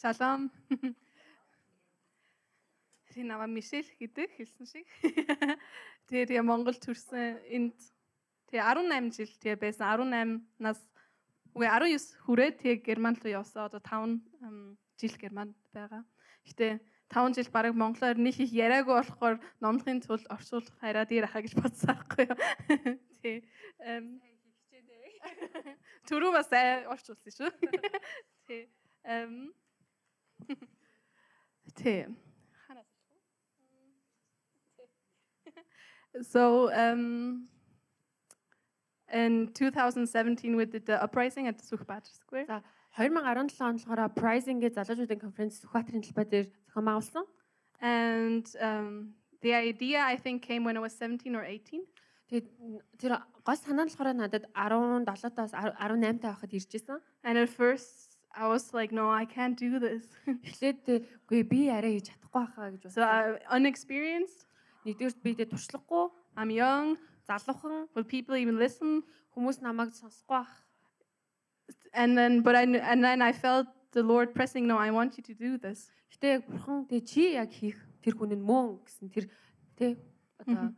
Шалом. Тэр наваа Мишель гэдэг хэлсэн шиг. Тэр я Монгол төрсэн энд тэгээ 18 жил тэгээ байсан 18 нас үгүй 19 хүрээд тэгээ Герман руу явсан. Одоо 5 жил Германд байгаа. Гэтэ 5 жил бараг монголоор нэг их яриаггүй болохоор номлохын тулд орчуулах хараа дээр ахаа гэж бодсон байхгүй юу. Тий. Эм Түрүү бас орчуулсан шүү. Тий. Эм Тий. So um, in 2017 we did the uprising at the Sukhbatra Square. За 2017 онд болохоор Uprising-ගේ залуучуудын конференц Сүхбаатарын талбай дээр зохион байгуулсан. And um, the idea I think came when I was 17 or 18. Тэгээд тэр гол санаа нь болохоор надад 17-аас 18 таа байхад ирж исэн. And at first I was like no I can't do this. Эхлээд үгүй би арай хийж чадахгүй байхаа гэж so бодсон. uh, unexperienced. Нэгдүгээр би дэ туршлагагүй, I'm young. залуухан, Will people even listen? хүмүүс намайг сонсохгүй байх. And then but I kn- and then I felt the Lord pressing no I want you to do this. Гэтэ яг бурхан тэг чи яг хийх тэр хүн нь мөн гэсэн тэр тэ одоо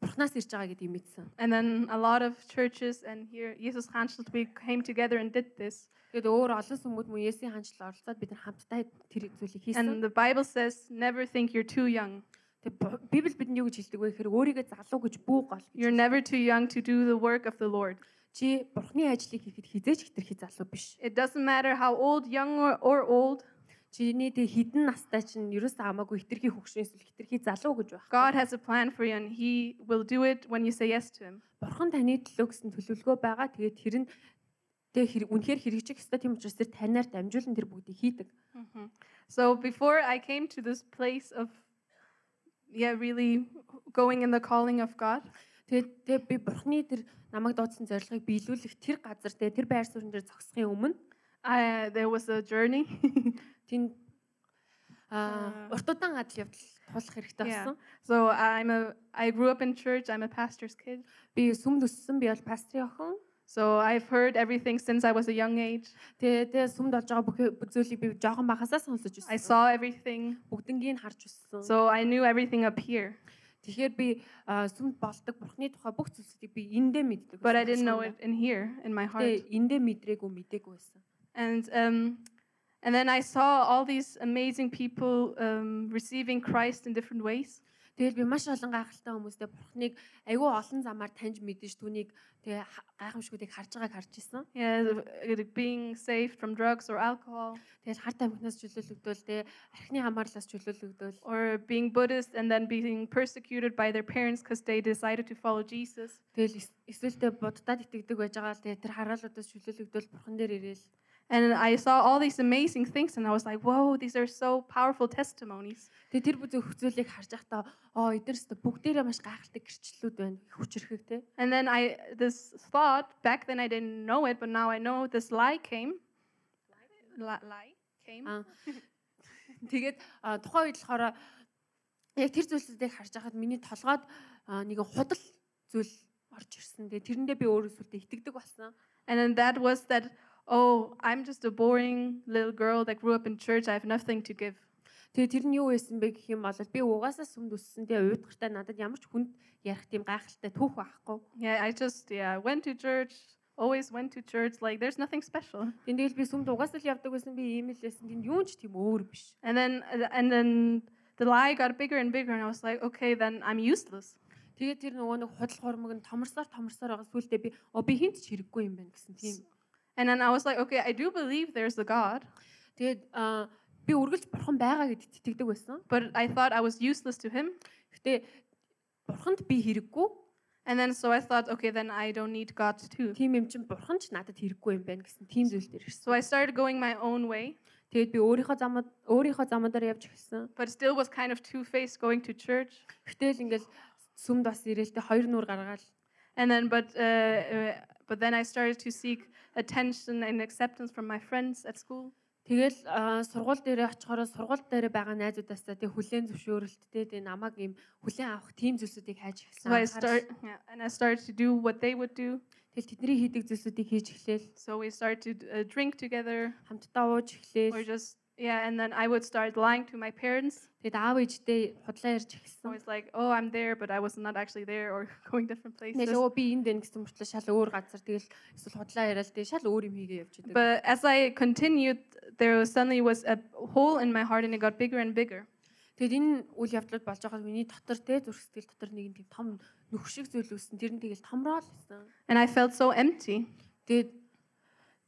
бурхнаас ирж байгаа гэдгийг мэдсэн. And then a lot of churches and here Jesus Hanschel we came together and did this. Тэгээд өөр олон сүмүүд мөн Есүсийн хаанчлал оролцоод бид нар хамтдаа тэр зүйлийг хийсэн. And the Bible says never think you're too young. Тэг Библи бидэнд юу гэж хэлдэг вэ гэхээр өөрийгөө залуу гэж бүү гол. гэж You're never too young to do the work of the Lord. Чи бурхны ажлыг хийхэд хизээч хитрхи залуу биш. It doesn't matter how old, young or, or old. Чиний тэг хідэн настай чинь ерөөсөө хамаагүй хитрхи хөгшин эсвэл хитрхи залуу гэж байх. God has a plan for you and he will do it when you say yes to him. Бурхан таны төлөө гэсэн төлөвлөгөө байгаа. Тэгээд тэр нь тэг хэрэг үнэхээр хэрэгжих ёстой тийм учраас тэр танаар дамжуулан тэр бүгдийг хийдэг. So before I came to this place of yeah, really going in the calling of God, Тэгээд тэг би бурхны тэр намайг дуудсан зорилгыг биелүүлэх тэр газар тэг тэр байр суурин дээр зогсохын өмнө I there was a journey. тэнд хэрэгтэй Yeah. болсон. So I'm a I grew up in church. I'm a pastor's kid. Би сүмд өссөн би бол пастрын охин. So I've heard everything since I was a young age. Тэгээ сүмд болж байгаа бүх зүйлийг би жоохон бахасаа сонсож I өссөн. saw everything. Бүгднгийг харж өссөн. So I knew everything up here, Тэгэхээр би сүмд болдог бурхны тухай бүх зүйлсүүдийг би эндээ мэддэг. but I didn't know it in here in my heart. Тэгээ эндээ мэдрээгүй мэдээгүй байсан. And um and then I saw all these amazing people um, receiving Christ in different ways. Тэгэл би маш олон гайхалтай хүмүүстэй бурхныг айгүй олон замаар таньж мэдэж түүнийг тэгээ ха- гайхамшгүүдийг харж байгааг харж ирсэн. Being saved from drugs or alcohol, Тэгэл хар тамхинаас чөлөөлөгдөөл тэгээ архины хамаарлаас чөлөөлөгдөөл or being Buddhist and then being persecuted by their parents because they decided to follow Jesus. тэгэл эс- эсвэл тэ буддад итгэдэг байж байгаа л тэгээ тэр хараалуудаас чөлөөлөгдөөл бурхан дээр ирээл And I saw all these amazing things, and I was like, whoa, these are so powerful testimonies. Тэгээ тэр бүх зүйлийг харж байхдаа оо эднэрс бүгдээрээ маш гайхалтай гэрчлэлүүд байна. Их хүчрэхэг те. And then I, this thought, back then I didn't know it, but now I know this lie came. Li- lie came. Тэгээд тухайн үед болохоор яг тэр зүйлсүүдийг харж байхад миний толгойд а, нэгэн худал зүйл орж ирсэн. Тэгээ тэрэндээ би өөрөө сүлдээ итгэдэг болсон. And then that was that, oh, I'm just a boring little girl that grew up in church. I have nothing to give. Тэгээ тэр нь юу байсан бэ гэх юм бол би угаасаа сүмд өссөн. Тэгээ уйдгартай надад ямар ч хүнд ярих тийм гайхалтай түүх байхгүй. Yeah, I just, yeah, went to church, always went to church. Like, there's nothing special. Тэндэл би сүмд угаасаа л явдаг байсан. Би ийм л байсан. Тэнд юун ч тийм өөр биш. And then, and then the lie got bigger and bigger, and I was like, okay, then I'm useless. Тэгээ тэр нөгөө нэг худал хурмаг нь томорсоор томорсоор байгаа сүултээ би оо би хинт ч хэрэггүй юм байна гэсэн тийм. And then I was like, okay, I do believe there's a God, Тэгээд би үргэлж бурхан байгаа гэдэгт итгэдэг байсан. but I thought I was useless to him. Гэтэ бурханд би хэрэггүй. And then so I thought, okay, then I don't need God too. Тийм юм чин бурхан ч надад хэрэггүй юм байна гэсэн тийм зүйл дээр ирсэн. So I started going my own way, Тэгээд би өөрийнхөө замд өөрийнхөө замдаар явж эхэлсэн. but still was kind of two-faced going to church. Гэтэл ингээл сүмд бас ирээлтэй хоёр нүур гаргаал. And then, but uh, uh, but then I started to seek attention and acceptance from my friends at school. Тэгэл аа, сургууль дээрээ очихороо сургууль дээр байгаа найзуудаасаа тэг хүлэн зөвшөөрөлттэй тэг намайг ийм хүлэн авах тийм зүйлсүүдийг хайж So I эхэлсэн. start, yeah, and I started to do what they would do. Тэгэл тэдний хийдэг зүйлсүүдийг хийж эхлээл. So we started to uh, drink together Хамтдаа ууж or эхлээл. just Yeah, and then I would start lying to my parents. Тэгээд аав ээжтэй худлаа ярьж I эхэлсэн. was like, oh, I'm there, but I was not actually there or going different places. Тэгэл өө би энд байна гэсэн мөртлөө шал өөр газар тэгэл эсвэл худлаа яриад тэгээ шал өөр юм хийгээ явж идэг. But as I continued, there was suddenly was a hole in my heart and it got bigger and bigger. Тэгэд энэ үйл явдлууд болж байгаад миний дотор те зүрх сэтгэл дотор нэг тийм том нүх шиг зүйл үүссэн. Тэр нь тэгэл томроо л байсан. And I felt so empty. Тэгээд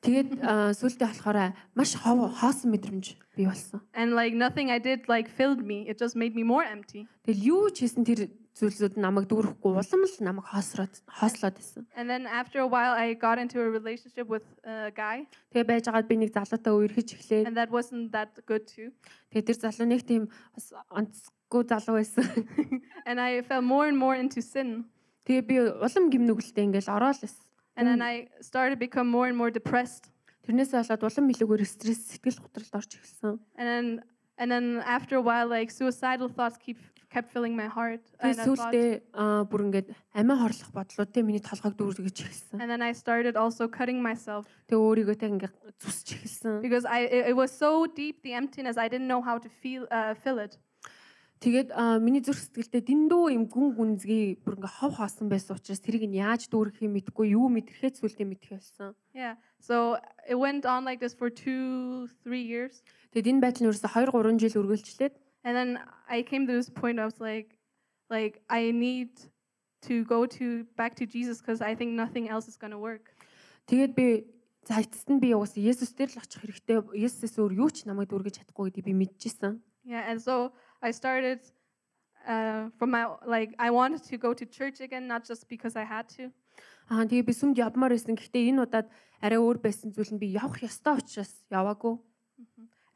тэгээд аа, сүүлдээ болохоор маш хоосон мэдрэмж бий болсон. And like nothing I did like filled me. It just made me more empty. Тэгэл юу ч хийсэн тэр зүйлсүүд намайг дүүрэхгүй улам л намайг хоосроод хоослоод байсан. And then after a while, I got into a relationship with a guy, Тэгээ байж байгаад би нэг залуутай үерхэж эхлээд and that wasn't that good too. тэгээ тэр залуу нэг тийм бас онцгүй залуу байсан. And I fell more and more into sin. Тэгээ би улам гимнүгэлтэй ингээл ороод байсан. And then I started to become more and more depressed. Тэрнээсээ болоод улам илүүгээр стресс сэтгэл готролд орж эхэлсэн. And then and then after a while, like suicidal thoughts keep kept filling my heart. Сүүлдээ бүр ингээд амиа хорлох бодлууд те миний толгойг дүүргэж эхэлсэн. and then I started also cutting myself Тэгээ өөрийгөө тэг ингээд зүсч эхэлсэн. because I it was so deep the emptiness I didn't know how to feel uh, fill it. Тэгээд миний зүрх сэтгэлдээ дэндүү юм гүн гүнзгий бүр ингээ хов хоосон байсан учраас тэрийг нь яаж дүүргэх юм мэдгүй юу мэдрэхээ зүйлдээ мэдэх байсан. Yeah. So it went on like this for two, three years. Тэгээд энэ байдал нь ерөөсө 2 3 жил үргэлжлээд And then I came to this point I was like like I need to go to back to Jesus because I think nothing else is going to work. тэгээд би за эцэст нь би угаасаа Есүс дээр л очих хэрэгтэй. Есүсээс өөр юу ч намайг дүүргэж чадахгүй гэдгийг би мэдчихсэн. Yeah, and so I started uh, from my like I wanted to go to church again, not just because I had to. Аа тэгээ би сүмд явмаар байсан. Гэхдээ энэ удаад арай өөр байсан зүйл нь би явах ёстой учраас яваагүй.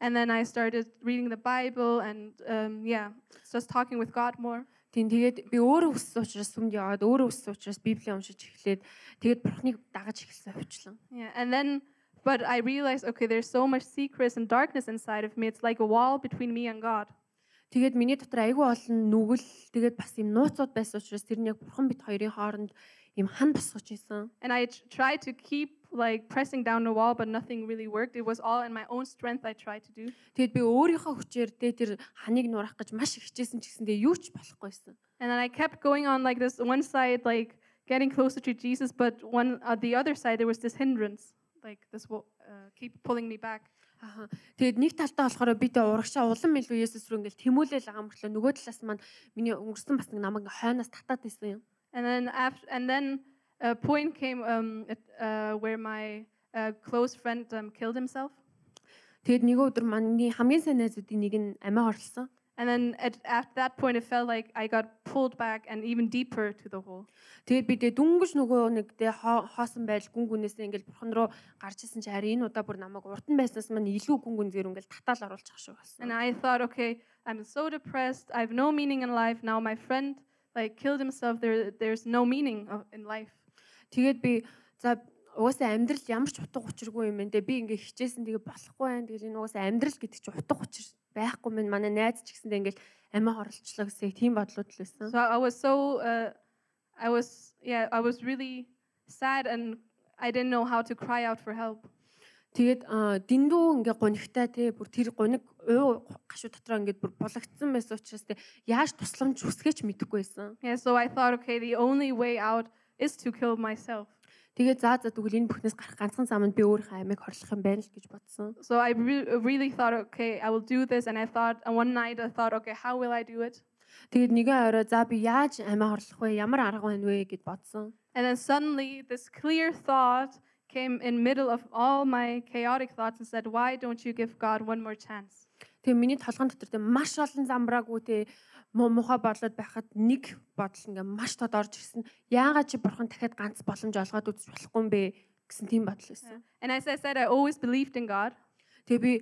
And then I started reading the Bible and um, yeah, just talking with God more. Тийм тэгээд би өөрөө өссөн учраас сүмд яваад өөрөө өссөн учраас Библийг уншиж эхлээд тэгээд бурхныг дагаж эхэлсэн хувьчлан. Yeah, and then but I realized okay, there's so much secrets and darkness inside of me. It's like a wall between me and God. Тэгээд миний дотор айгүй олон нүгэл тэгээд бас юм нууцуд байсан учраас тэр нь яг бурхан бит хоёрын хооронд юм хан босгож исэн. And I tr- tried to keep like pressing down the wall, but nothing really worked. It was all in my own strength I tried to do. Тэгээд би өөрийнхөө хүчээр тэ тэр ханыг нуурах гэж маш хичээсэн ч гэсэндээ юу ч болохгүйсэн. And then I kept going on like this one side, like getting closer to Jesus, but one on the other side there was this hindrance, like this wo- uh, keep pulling me back. Аа. Тэгээд нэг талтаа болохоор би тэ урагшаа улам илүү Есүс рүү ингээл тэмүүлэл байгаа мөртлөө нөгөө талаас маань миний өнгөрсөн бас нэг намайг хойноос татаад исэн юм. And then after, and then a point came um, at, uh, where my uh, close friend um, killed himself. Тэгээд нэг өдөр манай хамгийн сайн найзуудын нэг нь амиа орлсон. And then at, at that point, it felt like I got pulled back and even deeper to the hole. Тэгээд би тэ дүнгэж нөгөө нэг тэ хоо- хоосон байдал гүн гүнээсээ ингээл бурхан руу гарч исэн чи харин энэ удаа бүр намайг урд нь байснаас маань илүү гүн гүн зэр ингээл татаал оруулчих шиг And болсон. I thought, okay, I'm so depressed. I have no meaning in life. Now my friend like killed himself. There, there's no meaning of, in life. Тэгээд би за угаасаа амьдрал ямар ч утга учиргүй юм те би ингээ хичээсэн тэгээ болохгүй байна тэгэл энэ угаасаа амьдрал гэдэг чинь утга учир байхгүй мэн манай найз ч гэсэндээ ингээл амиа хорлцлоо гэсэн тийм бодлууд л байсан. So I was so, uh, I was, yeah, I was really sad and I didn't know how to cry out for help. Тэгээд дэндүү ингээ гунигтай те бүр тэр гуник уу гашуу дотроо ингээд бүр булагдсан байсан учраас те яаж тусламж үсгэж мэдэхгүй байсан. Yeah, so I thought, okay, the only way out is to kill myself. Тэгээд заа за тэгвэл энэ бүхнээс гарах ганцхан зам нь би өөрийнхөө амийг хорлох юм байна л гэж бодсон. So I re- really thought, okay, I will do this. And I thought, and one night I thought, okay, how will I do it? Тэгээд нэгэн орой за би яаж амиа хорлох вэ? Ямар арга байна вэ гэд бодсон. And then suddenly this clear thought came in middle of all my chaotic thoughts and said, why don't you give God one more chance? Тэгээ миний толгойн дотор тэ маш олон замбраагүй тэ муу мухаа бодлоод байхад нэг бодол ингээ маш тод орж ирсэн. Яагаад чи бурхан дахиад ганц боломж олгоод үзэж болохгүй юм бэ гэсэн тийм бодол байсан. And as I said, I always believed in God. Тэгээ би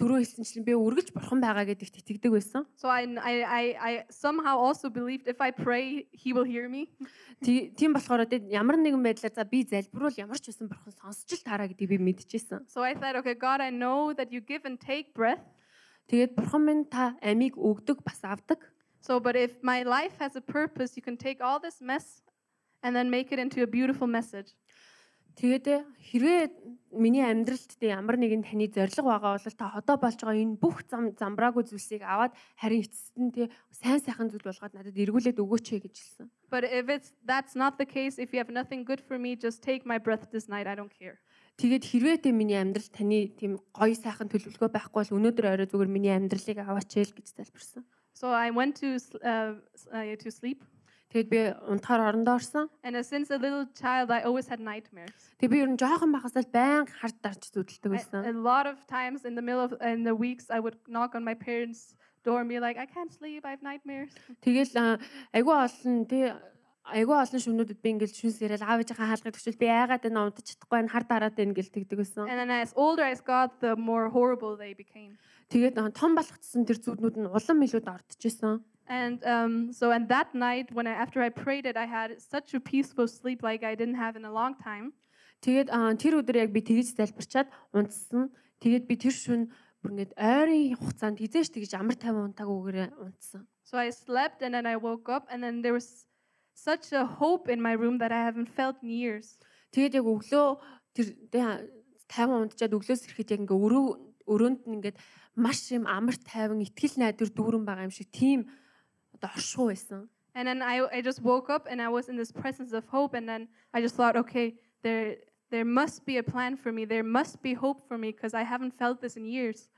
түрүү хэлсэнчлэн би үргэлж бурхан байгаа гэдэгт итгэдэг байсан. So I, I, I, somehow also believed if I pray, He will hear me. Тий- Тийм болохоор ямар нэгэн байдлаар за би залбируул ямар ч байсан бурхан сонсч л таараа гэдгийг би мэдчихсэн. So I thought, okay, God, I know that you give and take breath. Тэгээд бурхан минь та амийг өгдөг бас авдаг. So, but if my life has a purpose, you can take all this mess and then make it into a beautiful message. Тэгээд э, хэрвээ миний амьдралд тэ ямар нэгэн таны зориг байгаа бол та одоо болж байгаа энэ бүх зам замбраагүй зүйлсийг аваад харин эцэст нь тэ сайн сайхан зүйл болгоод надад эргүүлээд өгөөч ээ гэж хэлсэн. But if it's that's not the case, if you have nothing good for me, just take my breath this night. I don't care. Тэгээд хэрвээ тэ миний амьдрал таны тийм гоё сайхан төлөвлөгөө байхгүй бол өнөөдөр орой зүгээр миний амьдралыг аваач ээ л гэж залбирсан. So I went to uh, uh, to sleep, Тэгэд би унтахаар орондоо орсон. and since a little child, I always had nightmares. Тэг би ер нь жоохон байхасаа л байнга хард дарж зүудэлдэг I- байсан. a lot of times in the middle of in the weeks, I would knock on my parents' door and be like, "I can't sleep. I have nightmares." Тэгэл айгүй олон тий айгүй олон шөнүүдэд би ингээл шүнс яриад аав ээжийнхээ хаалгыг төгсөл би яагаад энэ унтаж чадахгүй байна хар дараад байна гэл тэгдэг байсан. And then as older I got, the more horrible they became. Тэгээд том болгоцсон тэр зүуднүүд нь улам илүүд ордчихсэн. And um, so, and that night, when I after I prayed it, I had such a peaceful sleep like I didn't have in a long time. Тэгээд тэр өдөр яг би тэгж залбирчаад унтсан. Тэгээд би тэр шүн бүр ингээд ойрын хугацаанд хизээш тэгж амар тайван унтаагүйгээр унтсан. So I slept, and then I woke up, and then there was such a hope in my room that I haven't felt in years. Тэгээд яг өглөө тэр тэ- тайван унтчаад өглөөс ирэхэд яг ингээ өрөө өрөөнд нь ингээд маш юм амар тайван ихтгэл найдвар дүүрэн байгаа юм шиг тийм одоо оршихуй байсан. And then I, I just woke up, and I was in this presence of hope, and then I just thought, okay, there there must be a plan for me. There must be hope for me because I haven't felt this in years.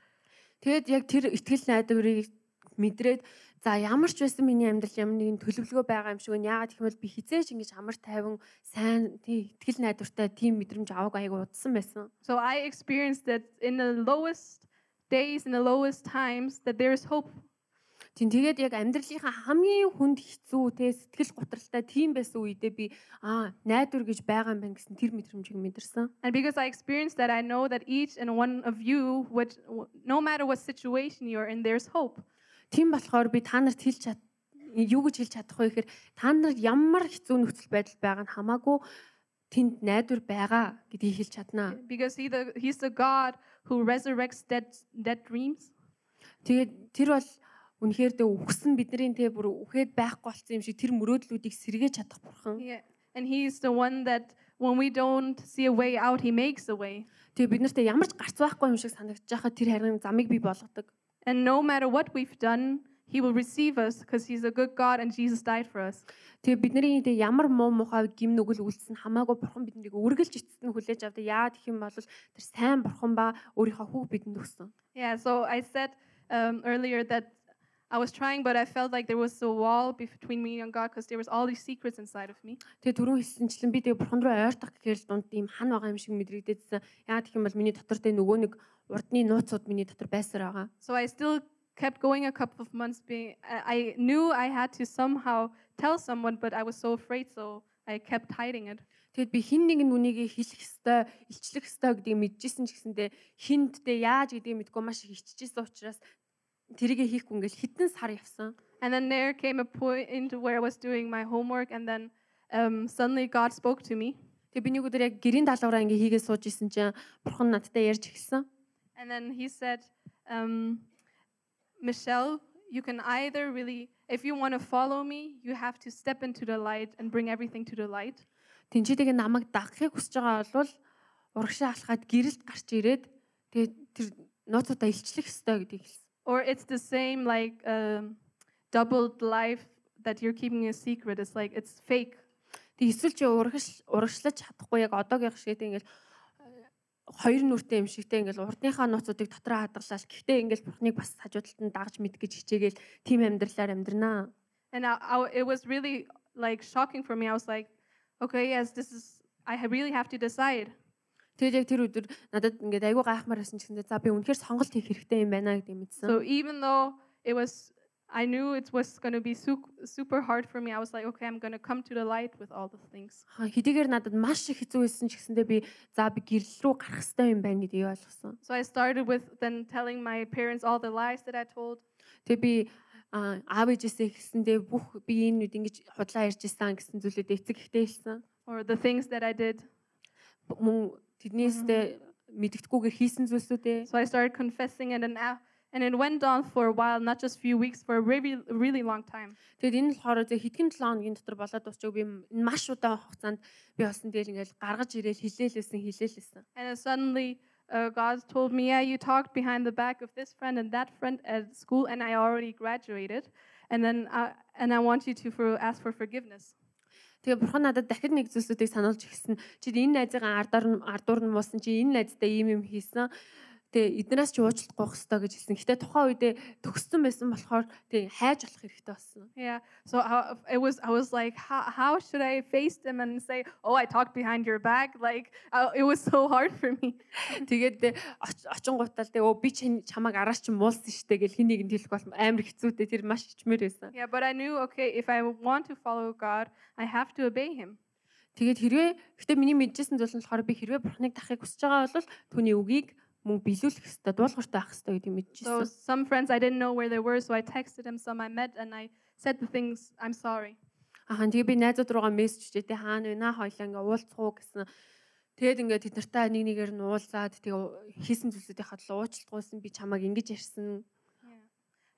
Тэгээд яг тэр ихтгэл найдварыг мэдрээд за ямар ч байсан миний амьдрал ямар нэгэн төлөвлөгөө байгаа юм шиг байна. Яагаад гэвэл би хизээж ингэж амар тайван сайн тий ихтгэл найдвартай тийм мэдрэмж аваагүй айгу удсан байсан. So I experienced that in the lowest days, in the lowest times, that there is hope. Тийм тэгээд яг амьдралынхаа хамгийн хүнд хэцүү те сэтгэл готролтой тийм байсан үедээ би аа найдвар гэж байгаа юм байна гэсэн тэр мэдрэмжийг мэдэрсэн. And because I experienced that, I know that each and one of you, would, no matter what situation you're in, there's hope. Тийм болохоор би та нарт хэлж чад юу гэж хэлж чадах вэ гэхээр та нарт ямар хэцүү нөхцөл байдал байгаа нь хамаагүй тэнд найдвар байгаа гэдгийг хэлж чаднаа. Because he the, he's the God who resurrects dead, dead dreams. Тэгээд тэр бол үнэхээр дэ үхсэн бидний те бүр үхээд байхгүй болсон юм шиг тэр мөрөөдлүүдийг сэргээж чадах бурхан. Yeah. And he's the one that when we don't see a way out, he makes a way. Тэгээ бид нарт ямар ч гарц байхгүй юм шиг санагдаж байхад тэр харин замыг бий болгодог. And no matter what we've done, he will receive us because he's a good God and Jesus died for us. Тэгээ бидний тэ ямар муу мухай гим нүгэл үлдсэн хамаагүй бурхан биднийг үргэлж эцэст нь хүлээж авдаг. Яагаад гэх юм бол тэр сайн бурхан ба өөрийнхөө хүүг бидэнд өгсөн. Yeah, so I said um, earlier that I was trying, but I felt like there was a wall between me and God because there was all these secrets inside of me. Тэгээ түрүүн хэлсэнчлэн би тэгээ бурхан руу ойртох гэхээр л дунд ийм хан байгаа юм шиг мэдрэгдээдсэн. Яагаад гэх юм бол миний дотор тэ нөгөө нэг урдны нууцуд миний дотор байсаар байгаа. So I still kept going a couple of months being I knew I had to somehow tell someone, but I was so afraid, so I kept hiding it. Тэгэд би хин нэг нь үнийг хэлэх ёстой, илчлэх ёстой гэдгийг мэдчихсэн ч гэсэндээ хинд тэ яаж гэдгийг мэдгүй маш их иччихсэн учраас тэрийгэ хийхгүй ингээл хитэн сар явсан. And then there came a point where I was doing my homework, and then um, suddenly God spoke to me. Тэгээ би нэг өдөр яг гэрийн даалгавраа ингээ хийгээ сууж исэн чинь бурхан надтай ярьж эхэлсэн. And then he said, um, Michelle, you can either really, if you want to follow me, you have to step into the light and bring everything to the light. Тин чи тэгээ намайг дагахыг хүсэж байгаа бол урагшаа алхаад гэрэлд гарч ирээд тэгээ тэр нууцудаа илчлэх ёстой гэдгийг хэлсэн. Or it's the same like um, doubled life that you're keeping a secret. It's like, it's fake. Тэг эсвэл чи урагш урагшлаж чадахгүй яг одоогийн шиг э, хоёр нүртэй юм шигтэй ингээл урдныхаа нууцуудыг дотроо хадгалаад гэхдээ ингээл бурхныг бас хажуудалд нь дагж мэд гэж хичээгээл тийм амьдралаар амьдрнаа. And I, I, it was really like shocking for me. I was like, okay, yes, this is, I really have to decide. Тэгээд яг тэр өдөр надад ингээд айгүй гайхмаар байсан ч гэсэн за би үнэхээр сонголт хийх хэрэгтэй юм байна гэдэг мэдсэн. So even though it was, I knew it was going to be su- super hard for me, I was like, okay, I'm going to come to the light with all the things. Ха, Хэдийгээр надад маш их хэцүү байсан ч гэсэндээ би за би гэрэл рүү гарах хэрэгтэй юм байна гэдгийг ойлгосон. So I started with then telling my parents all the lies that I told. Тэгээ би а, аав ээжээсээ гэсэндээ бүх би энэ үед ингэж худлаа ярьж исэн гэсэн зүйлүүдээ эцэг ихтэй хэлсэн. or the things that I did. Мөн тэднээсээ мэдгэдэггүйгээр хийсэн зүйлсүүдээ So I started confessing it, and a- And it went on for a while, not just few weeks, for a really, really long time. Тэгээд энэ нь болохоор зөв хэдхэн 7 хоногийн дотор болоод дуусчааг би м- маш удаан хугацаанд би болсон дээр ингээл гаргаж ирээл хилээлсэн хилээлсэн. And then suddenly, uh, God told me, Yeah, you talked behind the back of this friend and that friend at school, and I already graduated. And then, uh, and I want you to for, ask for forgiveness. Тэгээ бурхан надад дахид нэг зүйлсүүдийг сануулж ирсэн. Чи энэ найзыгаа ардаар нь ардуур нь муусан чи энэ найзтай ийм юм хийсэн. Тэгээ эднээс ч уучлалт гоох хэрэгтэй гэж хэлсэн. Гэтэ тухайн үедээ төгссөн байсан болохоор тэгээ хайж болох хэрэгтэй болсон. Yeah. So uh, it was, I was like, how, how should I face them and say, Oh, I talked behind your back? Like, uh, it was so hard for me. Тэгээд оч- очингуудаа л тэгээ өө би чамайг араас чинь муулсан штэ гэл хин нэгэнд хэлэх бол амар хэцүүтэй тэр маш ичмэр байсан. Yeah, but I knew, okay, if I want to follow God, I have to obey Him. Тэгээд хэрвээ гэтээ миний мэдчихсэн зүйл нь болохоор би хэрвээ бурхныг дахыг хүсэж байгаа бол түүний үгийг мөн биелүүлэх хэрэгтэй, дуулууртай байх хэрэгтэй гэдгийг So мэдчихсэн. some friends I didn't know where they were, so I texted them. Some I met, and I said the things. I'm sorry. Ахаа тэгээ би найзууд руугаа мессеж хийжээ тэ хаана вэ? Наа хоёлаа ингээ уулзах уу гэсэн. Тэгээд ингээ тэд нартай нэг нэгээр нь уулзаад тэгээ хийсэн зүйлсүүдийнхаа төлөө уучлалгүйсэн би чамайг ингэж ярьсан.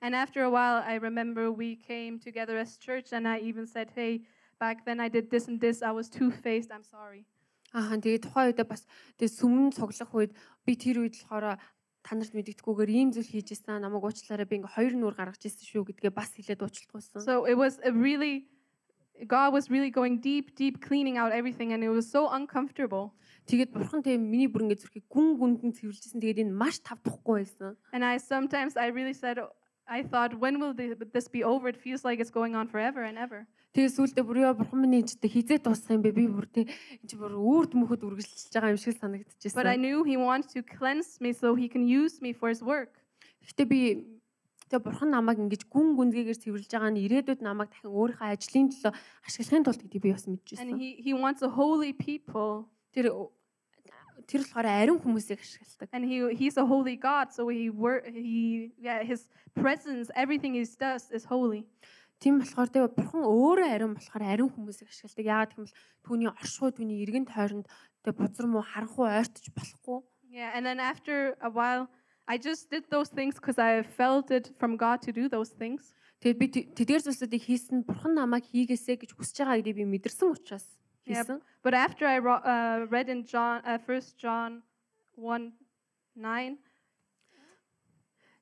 And after a while, I remember we came together as church, and I even said, "Hey, back then I did this and this. I was two-faced. I'm sorry." Аа тэгээ тухайн үедээ бас тэгээ сүмэн цуглах үед би тэр үед болохоор та нарт мэддэггүйгээр ийм зүйл хийж исэн намайг уучлаарай би ингээ хоёр нүур гаргаж ирсэн шүү гэдгээ бас хэлээд уучлалгүйсэн. So it was a really, God was really going deep, deep, cleaning out everything, and it was so uncomfortable. Тэгээд бурхан тэгээ миний бүр ингээ зүрхийг гүн гүндэн цэвэрлжсэн тэгээд энэ маш тавдахгүй байсан. And I sometimes I really said, I thought, when will thi- this be over? It feels like it's going on forever and ever. Тэгээ сүүлдээ бүр яа бурхан миний эцтэй хизээ дуусах юм бэ би бүр тэ энэ чи бүр үрд мөхөд үргэлжилж байгаа юм шиг But I санагдчихсэн. knew He wants to cleanse me so He can use me for His work. Гэтэ би тэгээ бурхан намайг ингэж гүн гүнзгийгээр цэвэрлж байгаа нь ирээдүйд намайг дахин өөрийнхөө ажлын төлөө ашиглахын тулд гэдгийг би бас And мэдчихсэн. He He wants a holy people, Тэр тэр болохоор ариун хүмүүсийг ашигладаг. and He He's a holy God, so He He yeah His presence, everything He does is holy. Тийм болохоор тэгээ бурхан өөрөө ариун болохоор ариун хүмүүсийг ашигладаг. Яагаад гэвэл түүний оршихуй түүний эргэн тойронд тэгээ бузар муу харанхуй ойртож болохгүй. Yeah, and then after a while, I just did those things because I felt it from God to do those things. Тэгээд би тэ- тэдгээр зүйлсүүдийг хийсэн бурхан намайг хийгээсэ гэж хүсэж байгаа гэдгийг би мэдэрсэн учраас Хийсэн. But after I uh, read in John, uh, 1 John 1 9,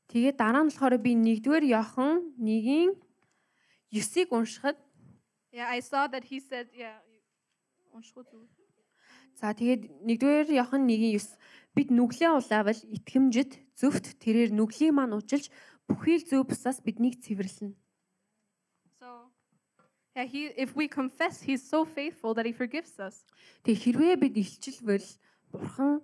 Тэгээд дараа нь болохоор би 1-р Иохан 1-ийн 9-ыг уншихад yeah, I saw that he said, yeah. уншихуд үү? за тэгээд 1-р Иохан 1-ийн 9 бид нүглээ улаавал итгэмжит зөвхт тэрээр нүглийн маань ужилж бүхий л зөв бусаас биднийг цэвэрлэнэ. So, yeah, he, if we confess, he's so faithful that he forgives us. Тэг хэрвээ бид илчилвэл бурхан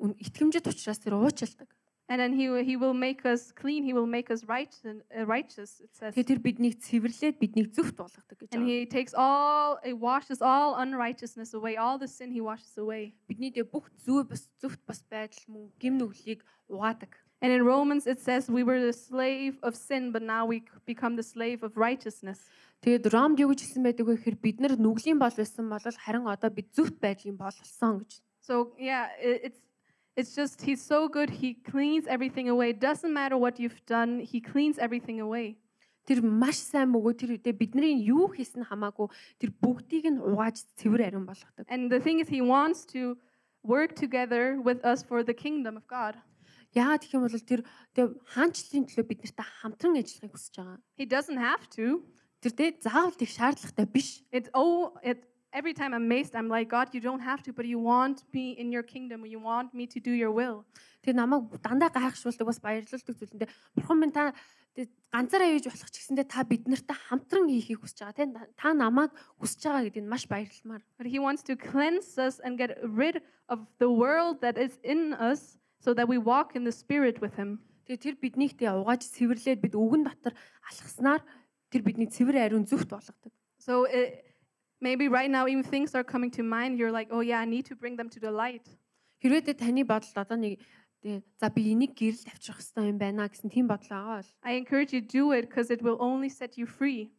үн- итгэмжит учраас тэр уучилдаг. And then he, will- he will make us clean, he will make us right, uh, righteous, it says. Тэгээд тэр биднийг цэвэрлээд биднийг зөвхт болгодог гэж And байна. he takes all, he washes all unrighteousness away, all the sin he washes away. Бидний дээр бүх зөв бас зөвхт бас байдал мөн гим нүглийг угаадаг. And in Romans, it says we were the slave of sin, but now we c- become the slave of righteousness. Тэгээд Ромд юу гэж хэлсэн байдаг вэ гэхээр бид нар нүглийн бол байсан бол харин одоо бид зөвхт байдлын болсон гэж. So yeah, i- it's it's just he's so good. He cleans everything away. It doesn't matter what you've done. He cleans everything away. Тэр маш сайн мөгөө тэр үедээ бидний юу хийсэн хамаагүй тэр бүгдийг нь угааж цэвэр ариун болгодог. And the thing is, he wants to work together with us for the kingdom of God. Яагаад гэх юм бол тэр хаанчлалын төлөө бид нартай хамтран ажиллахыг хүсэж байгаа. He doesn't have to. Тэр дээ заавал их шаардлагатай биш. It's oh, it every time I'm amazed, I'm like, God, you don't have to, but you want me in your kingdom. You want me to do your will. Тэр намайг дандаа гайхшруулдаг бас баярлуулдаг зүйлэндээ бурхан минь та ганцаараа хийж болох ч гэсэндээ та бид нартай хамтран хийхийг хүсэж байгаа тийм та намайг хүсэж байгаа гэдгийг маш баярлмаар. But he wants to cleanse us and get rid of the world that is in us so that we walk in the spirit with him. Тэгээ тэр биднийг тэ угааж цэвэрлээд бид үгэн дотор алхаснаар тэр бидний цэвэр ариун зөвхт болгодог. So it, maybe right now, even things are coming to mind. You're like, oh yeah, I need to bring them to the light. Хэрвээ тэ таны бодолд одоо нэг тэ за би энийг гэрэл тавьчих хэрэгтэй юм байна гэсэн тийм бодол байгаа бол I encourage you to do it because it will only set you free.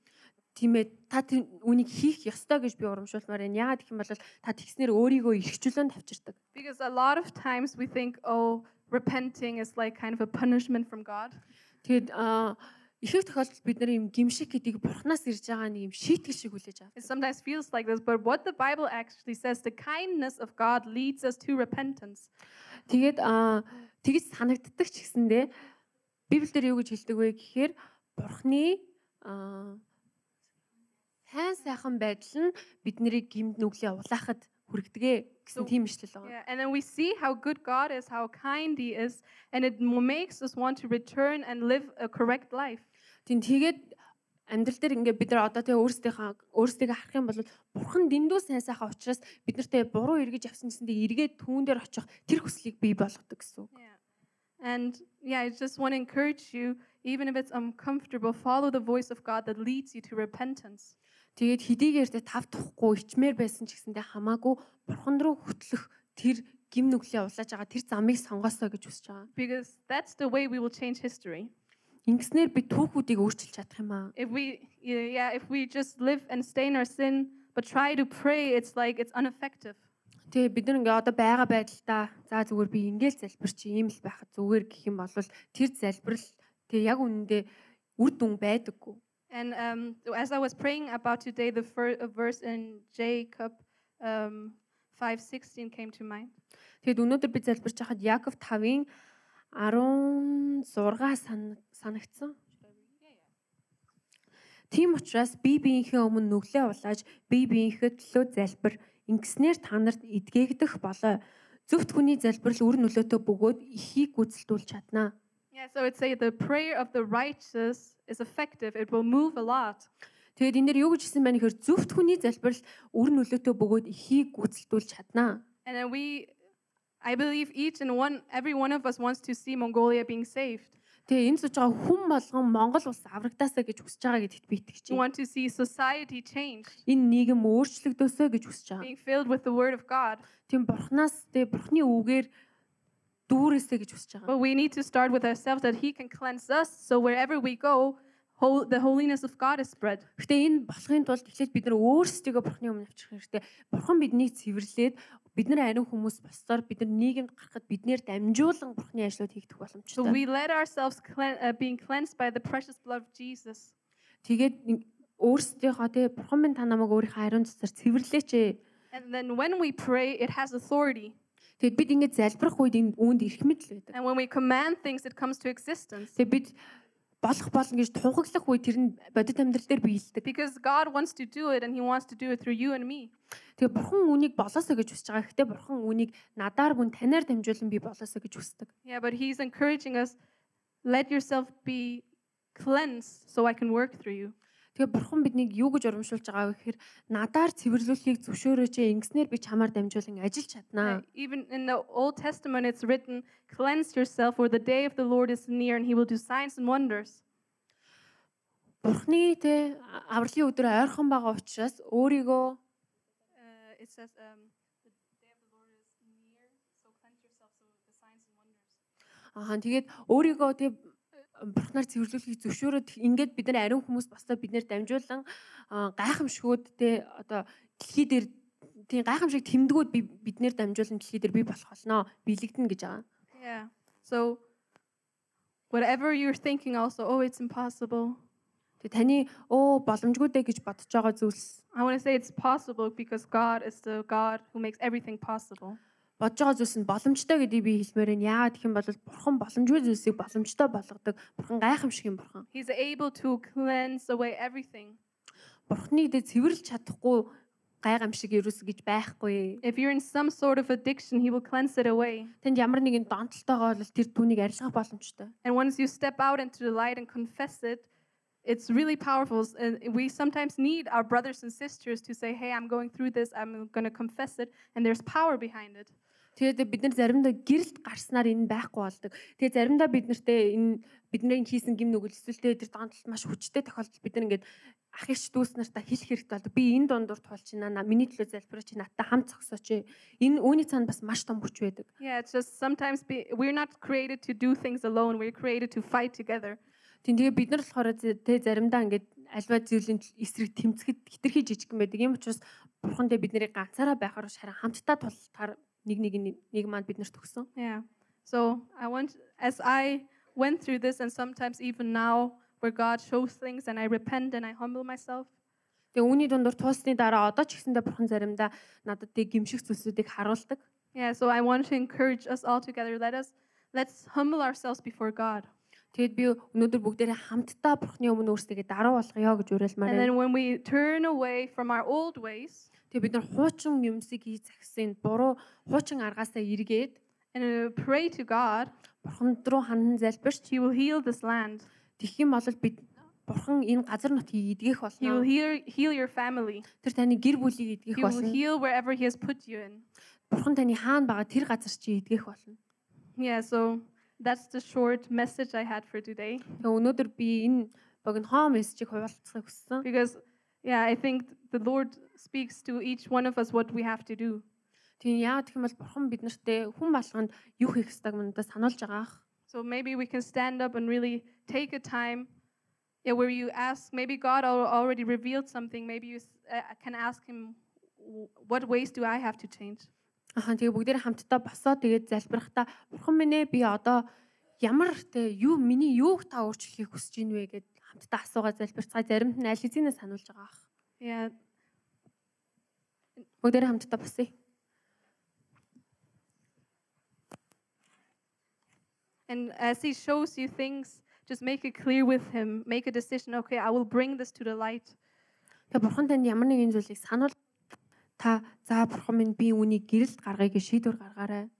Тийм ээ та үнийг хийх ёстой гэж би урамшуулмаар байна. Яагаад гэх юм бол та тэгснэр өөрийгөө эрхчлөөнд тавьчирдаг. Because a lot of times we think, oh, repenting is like kind of a punishment from God. Тэгээд аа ихэнх тохиолдолд бид нар юм гимшиг гэдгийг бурхнаас ирж байгаа нэг юм шийтгэл шиг хүлээж авдаг. It sometimes feels like this, but what the Bible actually says, the kindness of God leads us to repentance. Тэгээд аа тэгж санагддаг ч гэсэндээ Библиэлд юу гэж хэлдэг вэ гэхээр бурхны аа сайн сайхан байдал нь бидний гимд нүглээ улаахад хүргэдэг гэсэн So- тийм ишлэл байгаа. Yeah, and then we see how good God is, how kind He is, and it m- makes us want to return and live a correct life. Тийм тэгээд амьдрал дээр ингээд бид нар одоо тэгээ өөрсдийнхээ өөрсдийгөө харах юм бол бурхан дэндүү сайн сайхан учраас бид нартэй буруу эргэж авсан гэсэндээ эргээд түүн дээр очих тэр хүслийг бий болгодог гэсэн үг. Yeah. And yeah, I just want to encourage you, even if it's uncomfortable, follow the voice of God that leads you to repentance. Тэгээд хэдийгээр тэ тав тухгүй ичмээр байсан ч гэсэндээ хамаагүй бурхан руу хөтлөх тэр гим нүглээ улааж байгаа тэр замыг сонгоосоо гэж хүсэж байгаа. Because that's the way we will change history. Ингэснээр би түүхүүдийг өөрчилж чадах юм аа. If we, yeah, if we just live and stay in our sin, but try to pray, it's like it's ineffective. Тэгээ бид ингээ одоо байгаа байдалдаа за зүгээр би ингээл залбир чи ийм л байхад зүгээр гэх юм бол тэр залбирал тэгээ яг үнэндээ үр дүн байдаггүй. And um, as I was praying about today, the fir- uh, verse in Jacob um, 5:16 came to mind. Тэгэд өнөөдөр би залбирч хахад Яков 5-ын 16 сан- санагдсан. Тийм учраас би биеийнхээ өмнө нүглээ улааж би биеийнхээ төлөө залбир ингэснээр та нарт эдгээгдэх болоо. Зөвхт хүний залбирал үр нөлөөтэй бөгөөд ихийг гүйцэлдүүлж чаднаа. Yeah, so it say the prayer of the righteous is effective. It will move a lot. Тэгээд энэ дэр юу гэж хэлсэн байна гэхээр зөвхт хүний залбирал үр нөлөөтэй бөгөөд ихийг гүйцэлдүүлж чаднаа. And then we, I believe each and one, every one of us wants to see Mongolia being saved. Тэгээ энэ сууж байгаа хүн болгон Монгол улс аврагдаасаа гэж хүсэж байгаа гэдэгт би итгэж We байна. want to see society change, Энэ нийгэм өөрчлөгдөөсөө гэж хүсэж байгаа. being filled with the Word of God. Тийм бурхнаас тэгээ бурхны үгээр дүүрээсэй гэж хүсэж байгаа. But we need to start with ourselves that He can cleanse us. So wherever we go, the holiness of God is spread. Гэтэ энэ болохын тулд эхлээд бид нар өөрсдийгөө бурхны өмнө авчих хэрэгтэй. Бурхан биднийг цэвэрлээд бид нар ариун хүмүүс болсоор бид нар нийгэмд гарахад биднээр дамжуулан бурхны ажлууд хийгдэх So боломжтой. we let ourselves clean, uh, being cleansed by the precious blood of Jesus. Тэгээд өөрсдийнхөө тэгээ бурхан минь та намайг өөрийнхөө ариун цэцэр цэвэрлээч ээ. And then when we pray, it has authority. Тэгэд бид ингэж залбирах үед энэ үүнд ирэх мэдл байдаг. And when we command things, it comes to existence. Тэгээ бид болох болно гэж тунхаглах үед тэр нь бодит амьдрал дээр биелдэг. Because God wants to do it and He wants to do it through you and me. Тэгээ бурхан үнийг болоосоо гэж хүсэж байгаа. Гэхдээ бурхан үнийг надаар бүн танаар дамжуулан би болоосоо гэж хүсдэг. Yeah, but He's encouraging us let yourself be cleansed so I can work through you. Тэгээ бурхан биднийг юу гэж урамшуулж байгаа вэ гэхээр надаар цэвэрлүүлэхийг зөвшөөрөөч ээ. Ингэснээр би чамаар дамжуулан ажиллаж чаднаа. Even in the Old Testament, it's written, Cleanse yourself, for the day of the Lord is near, and He will do signs and wonders. Бурхны тэ авралын өдөр ойрхон байгаа учраас өөрийгөө Uh, it says, um. Аа тэгээд өөрийгөө тэг бурхнаар цэвэрлүүлэхийг зөвшөөрөөд ингээд бид нар ариун хүмүүс босдоо бид нэр дамжуулан гайхамшгүүд те одоо дэлхий дээр тийм гайхамшиг тэмдгүүд би бид нэр дамжуулан дэлхий дээр бий болох болно биелэгдэнэ гэж байгаа. Yeah. So, whatever you're thinking, also, oh, it's impossible. Тэг таны оо боломжгүй дээ гэж бодож байгаа зүйлс I want to say it's possible because God is the God who makes everything possible. Бодож байгаа зүйлс нь боломжтой гэдгийг би хэлмээр байна. Яагаад гэх юм бол бурхан боломжгүй зүйлсийг боломжтой болгодог. Бурхан гайхамшиг юм бурхан. He's able to cleanse away everything. Бурхныг дэ цэвэрлж чадахгүй гайхамшиг ерөөс гэж байхгүй. If you're in some sort of addiction, He will cleanse it away. Тэнд ямар нэгэн донтолтойгоо бол тэр түүнийг арилгах боломжтой. And once you step out into the light and confess it, it's really powerful. And we sometimes need our brothers and sisters to say, Hey, I'm going through this. I'm going to confess it. And there's power behind it. Тэгээд бид нар заримдаа гэрэлт гарснаар энэ байхгүй болдог. Тэгээд заримдаа бид нартэй энэ бидний хийсэн гим нүгэл эсвэл тэр донтолт маш хүчтэй тохиолдолд бид нар ингээд ах иш дүүс нартаа хэлэх хэрэгтэй болдог. Би энэ дундуур байна. Миний төлөө залбирч надтай хамт зогсооч. Энэ үүний цаанд бас маш том хүч байдаг. Yeah, it's just sometimes be, we're not created to do things alone. We're created to fight together. Тийм тэгээ бид нар болохоор тэ заримдаа ингээд альва зүйлийн эсрэг тэмцэхэд хитрхи жижигхэн байдаг. Ийм учраас бурхандаа бид нарыг ганцаараа байхаар биш харин хамтдаа тултахаар нэг нэг нэг манд бид нарт өгсөн. Yeah. So I want, as I went through this, and sometimes even now, where God shows things and I repent and I humble myself, Тэгээ үүний дундуур туусны дараа одоо ч гэсэндээ бурхан заримдаа надад тийг гимших зүйлсүүдийг харуулдаг. yeah. So I want to encourage us all together. Let us let's humble ourselves before God, Тэгэд би өнөөдөр бүгдээрээ хамтдаа бурханы өмнө өөрсдөө даруу болгоё гэж уриалмаар and байна. then when we turn away from our old ways Тэгээ бид нар хуучин юмсыг хийж загсан буруу хуучин аргаасаа эргээд and pray to God, бурханд руу хандан залбирч He will heal this land. тэгэх юм бол бид бурхан энэ газар нутгийг эдгэх He will болно. heal heal your family. Тэр таны гэр бүлийг эдгэх He will болно. heal wherever He has put you in. Бурхан таны хаана байгаа тэр газар чи эдгэх болно. Yeah. So that's the short message I had for today. Өнөөдөр би энэ богино мессежийг хуваалцахыг хүссэн. because yeah i think the lord speaks to each one of us what we have to do. Тийм яагаад гэх юм бол бурхан бид нартэй хүн болгонд юу хийх ёстойг надад сануулж байгаа ах. so maybe we can stand up and really take a time yeah, where you ask maybe god al- already revealed something. Maybe you uh, can ask him "W- what ways do i have to change? Аха тэгээ бүгдээр хамтдаа босоо тэгээд залбирахдаа бурхан минь ээ би одоо ямар те юу миний юуг та өөрчлөхийг хүсэж ийн вэ? гэд хамтдаа асуугаа залбирцгаа заримд нь аль хэзээ сануулж байгаа ах. yeah Бүгдээр хамтдаа босъё. and as he shows you things just make it clear with him make a decision okay i will bring this to the light Тэгээ бурхан танд ямар нэгэн зүйлийг сануул та за бурхан минь би үүнийг гэрэлд гаргая гэж шийдвэр гаргаарай.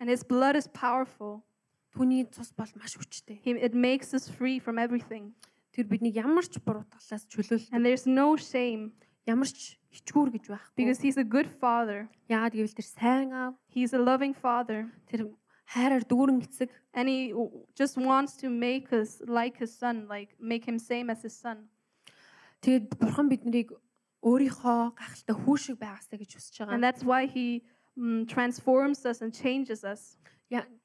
and his blood is powerful Түүний цус бол маш хүчтэй. he, it makes us free from everything Тэр биднийг ямар ч буруутгалаас чөлөөлдөг. and there's no shame Ямар ч ичгүүр гэж байхгүй. because he's a good father Яагаад гэвэл тэр сайн аав, he's a loving father тэр хайраар дүүрэн эцэг and he w- just wants to make us like his son like make him same as his son Тэгэд бурхан биднийг өөрийнхөө гахалтай хүү шиг байгаасаа гэж хүсэж and байгаа. that's why he mm, transforms us and changes us Яа,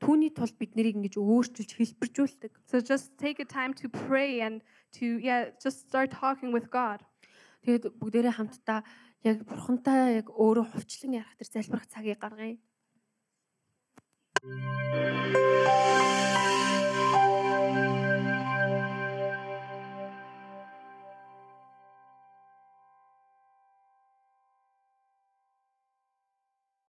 Түүний тулд бид нарыг ингэж өөрчилж хэлбэржүүлдэг. so just take a time to pray and to yeah just start talking with god Тэгэд бүгдээрээ хамтдаа яг бурхантай яг өөрөө хувьчлан ярих тэр залбирах цагийг гаргая.